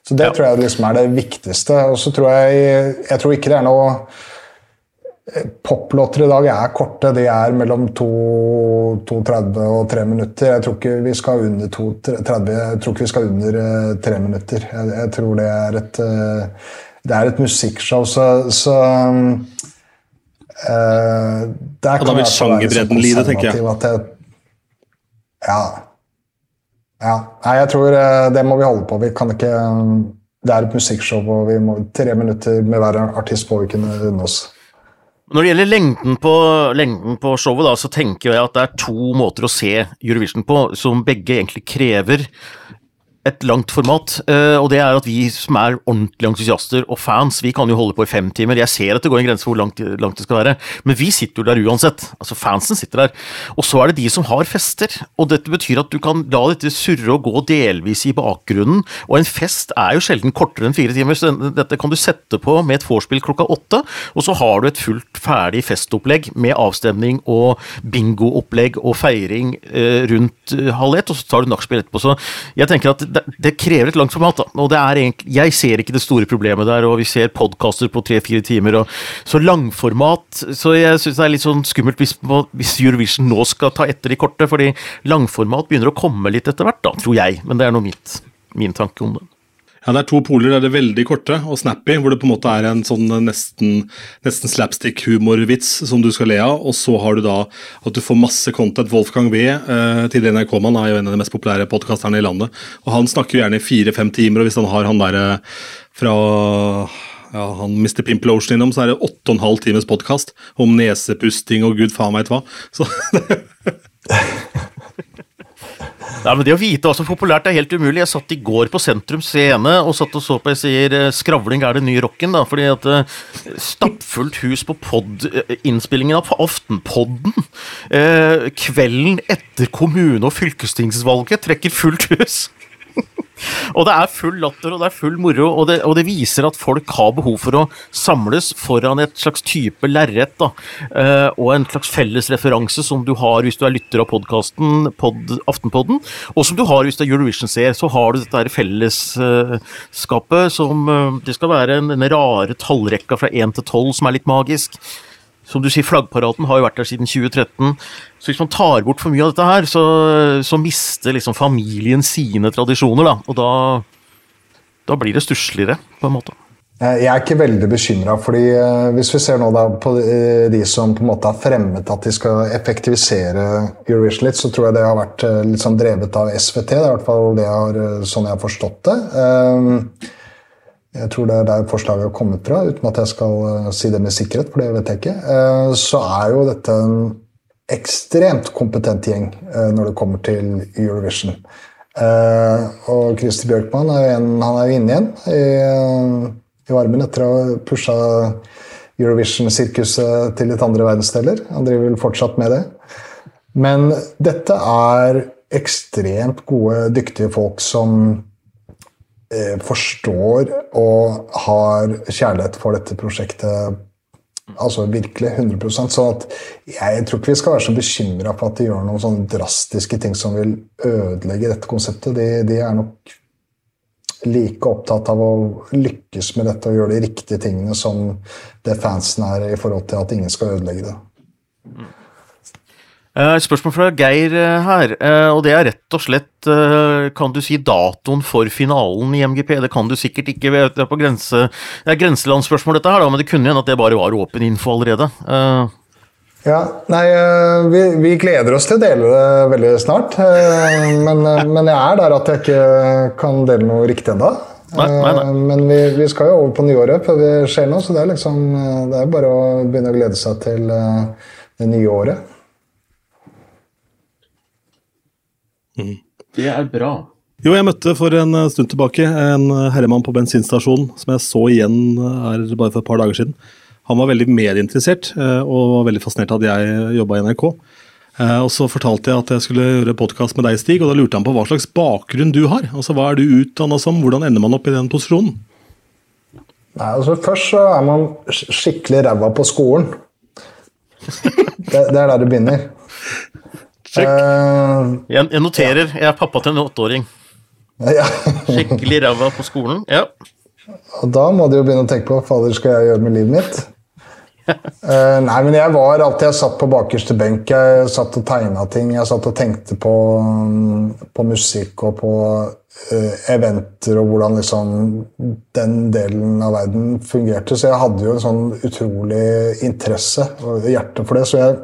Så Det ja. tror jeg liksom er det viktigste. Og så tror jeg Jeg tror ikke det er noe eh, Poplåter i dag er korte. De er mellom 2.30 og 3 minutter. Jeg tror ikke vi skal under 2.30. Jeg tror ikke vi skal under 3 eh, minutter. Jeg, jeg tror det er et eh, det er et musikkshow, så, så Uh, der og da vil sjangerbredden lide, tenker jeg. Ja. ja. Nei, jeg tror uh, det må vi holde på. Vi kan ikke Det er et musikkshow, og vi må, tre minutter med hver artist på vi kunne unne oss. Når det gjelder lengden på, lengden på, showet, da, så tenker jeg at det er to måter å se Eurovision på, som begge egentlig krever et langt format, eh, og det er at vi som er ordentlige entusiaster og fans, vi kan jo holde på i fem timer. Jeg ser at det går en grense for hvor langt, langt, det skal være, men vi sitter jo der uansett. Altså Fansen sitter der. Og så er det de som har fester, og dette betyr at du kan la dette surre og gå delvis i bakgrunnen, og en fest er jo sjelden kortere enn fire timer, så dette kan du sette på med et vorspiel klokka åtte, og så har du et fullt ferdig festopplegg med avstemning og bingoopplegg og feiring eh, rundt eh, halv ett, og så tar du nachspiel etterpå. Så jeg tenker at det, det krever et langt format, da. Og det er egentlig, jeg ser ikke det store problemet der, og vi ser podkaster på tre-fire timer, og så langformat Så jeg syns det er litt sånn skummelt hvis, hvis, Eurovision nå skal ta etter de korte, fordi langformat begynner å komme litt etter hvert, da, tror jeg. Men det er nå min tanke om det. Ja, Det er to poler. Det er det veldig korte og snappy, hvor det på en måte er en sånn nesten, nesten slapstick-humorvits som du skal le av. Og så har du da at du får masse content. Wolfgang Wee, eh, tidligere NRK-mann, er jo en av de mest populære podkasterne i landet. Og Han snakker jo gjerne i fire-fem timer, og hvis han har han derre fra ja, han Mr. Pimplotion innom, så er det åtte og en halv times podkast om nesepusting og gud faen veit hva. Så Ja, men Det å vite hva som er populært er helt umulig. Jeg satt i går på Sentrum Scene og satt og så på jeg sier eh, skravling er den nye rocken. da, fordi at uh, Stappfullt hus på pod-innspillingen av Aftenpodden kvelden etter kommune- og fylkestingsvalget trekker fullt hus og det er full latter og det er full moro, og det, og det, viser at folk har behov for å samles foran et slags type lerret, uh, og en slags felles referanse som du har hvis du er lytter av podkasten pod, Aftenpodden, og som du har hvis du er Eurovision-seer. Så har du dette fellesskapet som uh, Det skal være en, en rare tallrekka fra én til tolv som er litt magisk som du sier, flaggparaden har jo vært der siden 2013. Så hvis man tar bort for mye av dette her, så, så mister liksom familien sine tradisjoner, da. Og da, da blir det stussligere, på en måte. Jeg er ikke veldig bekymra, fordi eh, hvis vi ser nå da på eh, de som på en måte har fremmet at de skal effektivisere Eurovision litt, så tror jeg det har vært eh, litt sånn drevet av SVT. Det er i hvert fall det jeg har, sånn jeg har forstått det. Jeg tror det er der forslaget har kommet fra, uten at jeg skal eh, si det med sikkerhet, for det vet jeg ikke. Eh, så er jo dette en ekstremt kompetent gjeng eh, når det kommer til Eurovision. Og Christer Bjørkman er jo han er jo inne igjen i, i varmen etter å ha pusha Eurovision-sirkuset til litt andre verdensdeler. Han driver vel fortsatt med det. Men dette er ekstremt gode, dyktige folk som forstår og har kjærlighet for dette prosjektet altså virkelig 100% sånn at Jeg tror ikke vi skal være så bekymra for at de gjør noen sånne drastiske ting som vil ødelegge dette konseptet. De, de, er nok like opptatt av å lykkes med dette og gjøre de riktige tingene som det fansen er i forhold til at ingen skal ødelegge det. Eh, et spørsmål fra Geir eh, her, eh, og det er rett og slett Kan du si datoen for finalen i MGP? Det kan du sikkert ikke, det er, på grense, det er grenselandsspørsmål dette her, da, men det kunne hende at det bare var åpen info allerede. Ja, nei, vi, vi, gleder oss til å dele det veldig snart. Men, men, jeg er der at jeg ikke kan dele noe riktig ennå. Men vi, vi, skal jo over på nyåret før det skjer noe, så det er, liksom, det er bare å begynne å glede seg til det nye året. Mm. Det er bra. Jo, jeg møtte for en eh, stund tilbake en eh, herremann på bensinstasjonen som jeg så igjen her eh, bare for et par dager siden. Han var veldig medieinteressert og var veldig fascinert av at jeg jobba i NRK. Og Så fortalte jeg at jeg skulle gjøre podkast med deg, Stig, og da lurte han på hva slags bakgrunn du har. Altså, Hva er du utdanna som, hvordan ender man opp i den posisjonen? Nei, altså Først så er man skikkelig ræva på skolen. Det, det er der det begynner. Uh, jeg, jeg, noterer. Jeg er pappa til en åtteåring. Ja. Skikkelig ræva på skolen. Ja. Og da må du jo begynne å tenke på hva fader skal jeg gjøre med livet mitt. uh, nei, men jeg var alltid Jeg satt på bakerste benk. Jeg satt og tegna ting. Jeg satt og tenkte på, um, på musikk og på uh, eventer og hvordan liksom den delen av verden fungerte. Så jeg hadde jo en sånn utrolig interesse og hjerte for det. Så jeg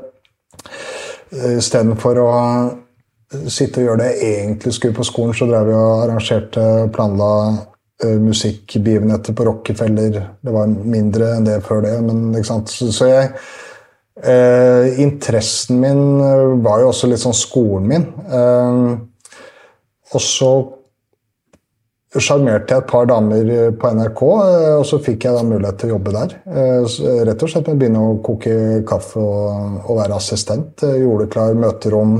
Istedenfor å sitte og gjøre det jeg egentlig skulle på skolen, så drev vi og arrangerte planla uh, musikkbegivenheter på Rockefeller. Det var mindre enn det før det, men ikke sant. Så, jeg eh, Interessen min var jo også litt sånn skolen min. Eh, og så sjarmerte jeg et par damer på NRK, og så fikk jeg da mulighet til å jobbe der. Rett og slett med å begynne å koke kaffe og, og være assistent. Gjorde klar møterom.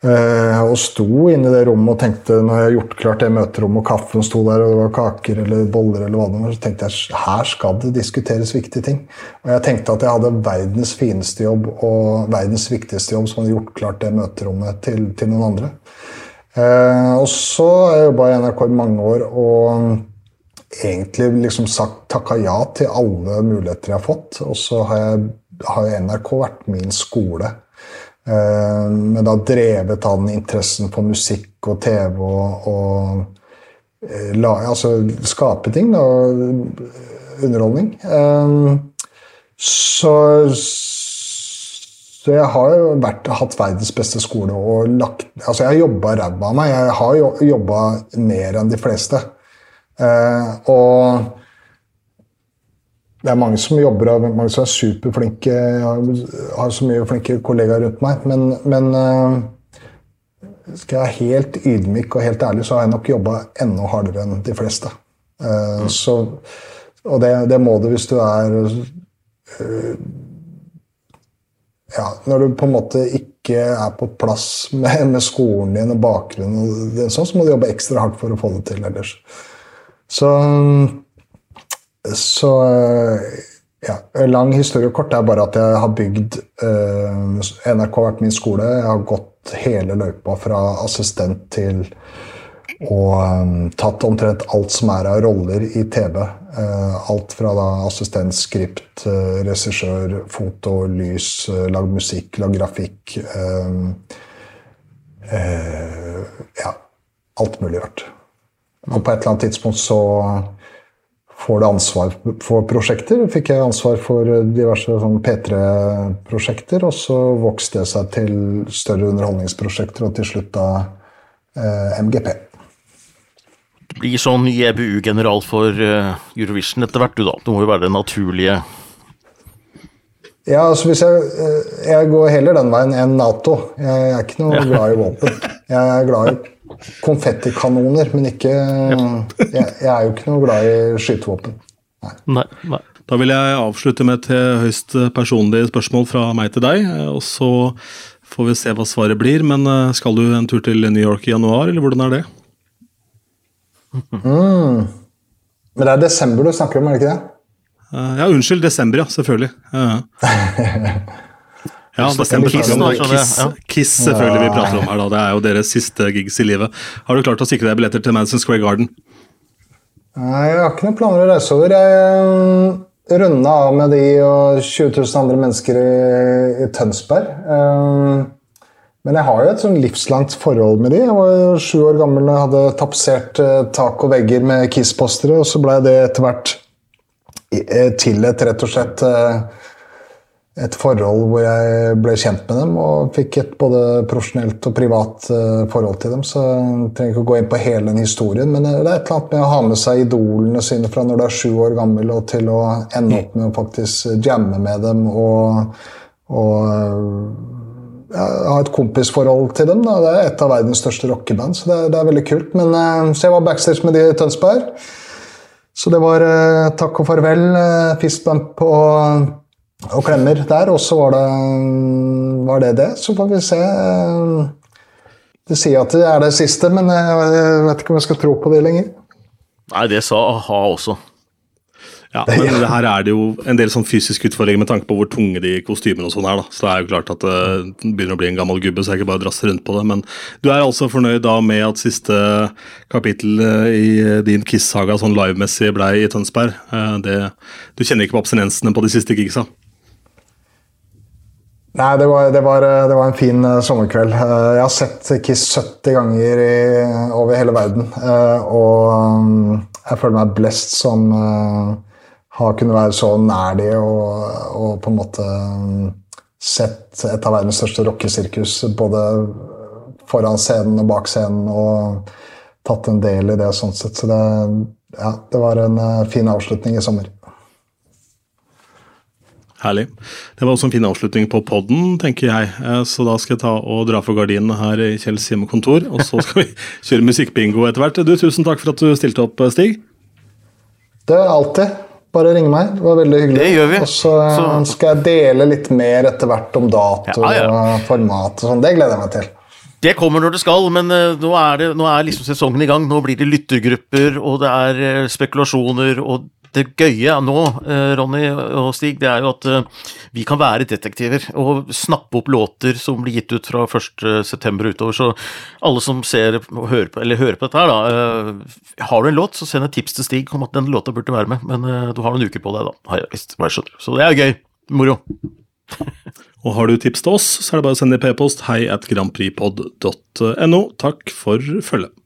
Og sto inne i det rommet og tenkte når jeg har gjort klart det møterommet, og kaffen sto der, og det var kaker eller boller, eller hva det var, så tenkte jeg her skal det diskuteres viktige ting. Og jeg tenkte at jeg hadde verdens fineste jobb og verdens viktigste jobb som hadde gjort klart det møterommet til, til noen andre. Eh, og så har jeg jobba i NRK i mange år og egentlig liksom sagt takka ja til alle muligheter jeg har fått. Og så har, jeg, har NRK vært min skole. Eh, men da drevet av den interessen for musikk og TV og, og eh, la, altså skape ting. Da, underholdning. Eh, så så jeg har jo vært, hatt verdens beste skole og lagt Altså, jeg har jobba ræva av meg. Jeg har jobba mer enn de fleste. Eh, og det er mange som jobber og mange som er superflinke. Jeg har, har så mye flinke kollegaer rundt meg. Men, men eh, skal jeg være helt ydmyk og helt ærlig, så har jeg nok jobba enda hardere enn de fleste. Eh, mm. så, og det, det, må du hvis du er eh, ja, når du på en måte ikke er på plass med, med skolen din og bakgrunnen, og sånn, så må du jobbe ekstra hardt for å få det til ellers. Så, så ja, Lang historie kort er bare at jeg har bygd uh, NRK har vært min skole. Jeg har gått hele løypa fra assistent til og um, tatt omtrent alt som er av roller i TV. Uh, alt fra da assistent, skript, uh, regissør, foto, lys, lagd musikk, lagd grafikk um, Ja, alt mulig rart. Og på et eller annet tidspunkt så får du ansvar for prosjekter. Fikk jeg ansvar for diverse sånn P3-prosjekter, og så vokste det seg til større underholdningsprosjekter, og til slutt da MGP blir sånn ny EBU-general for uh, Eurovision etter hvert, du da. Det må jo være det naturlige Ja, altså hvis jeg, eh, jeg går heller den veien enn Nato. Jeg er ikke noe glad i våpen. Jeg er glad i konfettikanoner, men ikke jeg, jeg, er jo ikke noe glad i skytevåpen. Nei. Nei, nei. Da vil jeg avslutte med et høyst personlig spørsmål fra meg til deg. Og så får vi se hva svaret blir. Men eh, skal du en tur til New York i januar, eller hvordan er det? Mm. Men det er desember du snakker om, er det ikke det? Uh, ja, unnskyld. Desember, ja. Selvfølgelig. Uh. Ja, desember Kiss, Kiss, Kiss, selvfølgelig vi prater om her. da. Det er jo deres siste gigs i livet. Har du klart å sikre deg billetter til Madison Square Garden? Nei, jeg har ikke noen planer å reise over. Jeg runda av med de og 20 000 andre mennesker i, i Tønsberg. Um, men jeg har jo et sånn livslangt forhold med de. Jeg var jo sju år gammel og hadde tapetsert eh, tak og vegger med Kiss-postere, og så blei det etter hvert eh, til et rett og slett eh, et forhold hvor jeg ble kjent med dem og fikk et både profesjonelt og privat forhold til dem. Så jeg trenger ikke å gå inn på hele den historien, men det er et eller annet med å ha med seg idolene sine fra når du er sju år gammel, og til å ende opp med å faktisk jamme med dem og, og jeg har et kompisforhold til dem. Da. Det er et av verdens største rockeband, så det er, det er veldig kult. Men, uh, så jeg var backstage med de i Tønsberg. Så det var uh, takk og farvel, uh, fistbump og, og, klemmer der. Og så var det, var det, det Så får vi se. De sier at det er det siste, men jeg vet ikke om jeg skal tro på det lenger. Nei, det sa a-ha også. Ja, men ja. her er det jo en del sånn fysisk utfordring med tanke på hvor tunge de kostymene og sånn er. da. Så det er jo klart at det begynner å bli en gammel gubbe, så jeg ikke bare drasser rundt på det. Men du er altså fornøyd da med at siste kapittel eh, i din Kiss-saga sånn livemessig blei i Tønsberg. Eh, det, du kjenner ikke på abstinensene på de siste gigsa? Nei, det var, det, var, det var, en fin sommerkveld. Jeg har sett Kiss 70 ganger i, over hele verden. Og um, jeg føler meg blest som har kunnet være så nær de og, og, på en måte um, sett et av verdens største rockesirkus både foran scenen og bak scenen og tatt en del i det sånn sett. Så det, ja, det var en uh, fin avslutning i sommer. Herlig. Det var også en fin avslutning på podden, tenker jeg. Eh, så da skal jeg ta og dra for gardinene her i Kjells hjemmekontor, og så skal vi kjøre musikkbingo etter hvert. Du, Tusen takk for at du stilte opp, Stig. Det er alltid. Bare ring meg. Det var veldig hyggelig. Det gjør vi. Og så Så- skal jeg dele litt mer etter hvert om dato Ja, ja. og format og sånn. Det gleder jeg meg til. Det kommer når det skal, men eh, nå, er det, nå er liksom sesongen i gang. Nå blir det lyttergrupper, og det er eh, spekulasjoner. Og det gøye nå, eh, Ronny og Stig, det er jo at eh, vi kan være detektiver og snappe opp låter som blir gitt ut fra 1.9. utover. Så alle som ser og hører på, eller hører på dette her, da eh, Har du en låt, så send et tips til Stig om at den låta burde være med. Men du har noen uker på deg, da. Så det er gøy. Moro. Og har du tips til oss, så er det bare å sende i p-post hei at grandpripod.no. Takk for følget.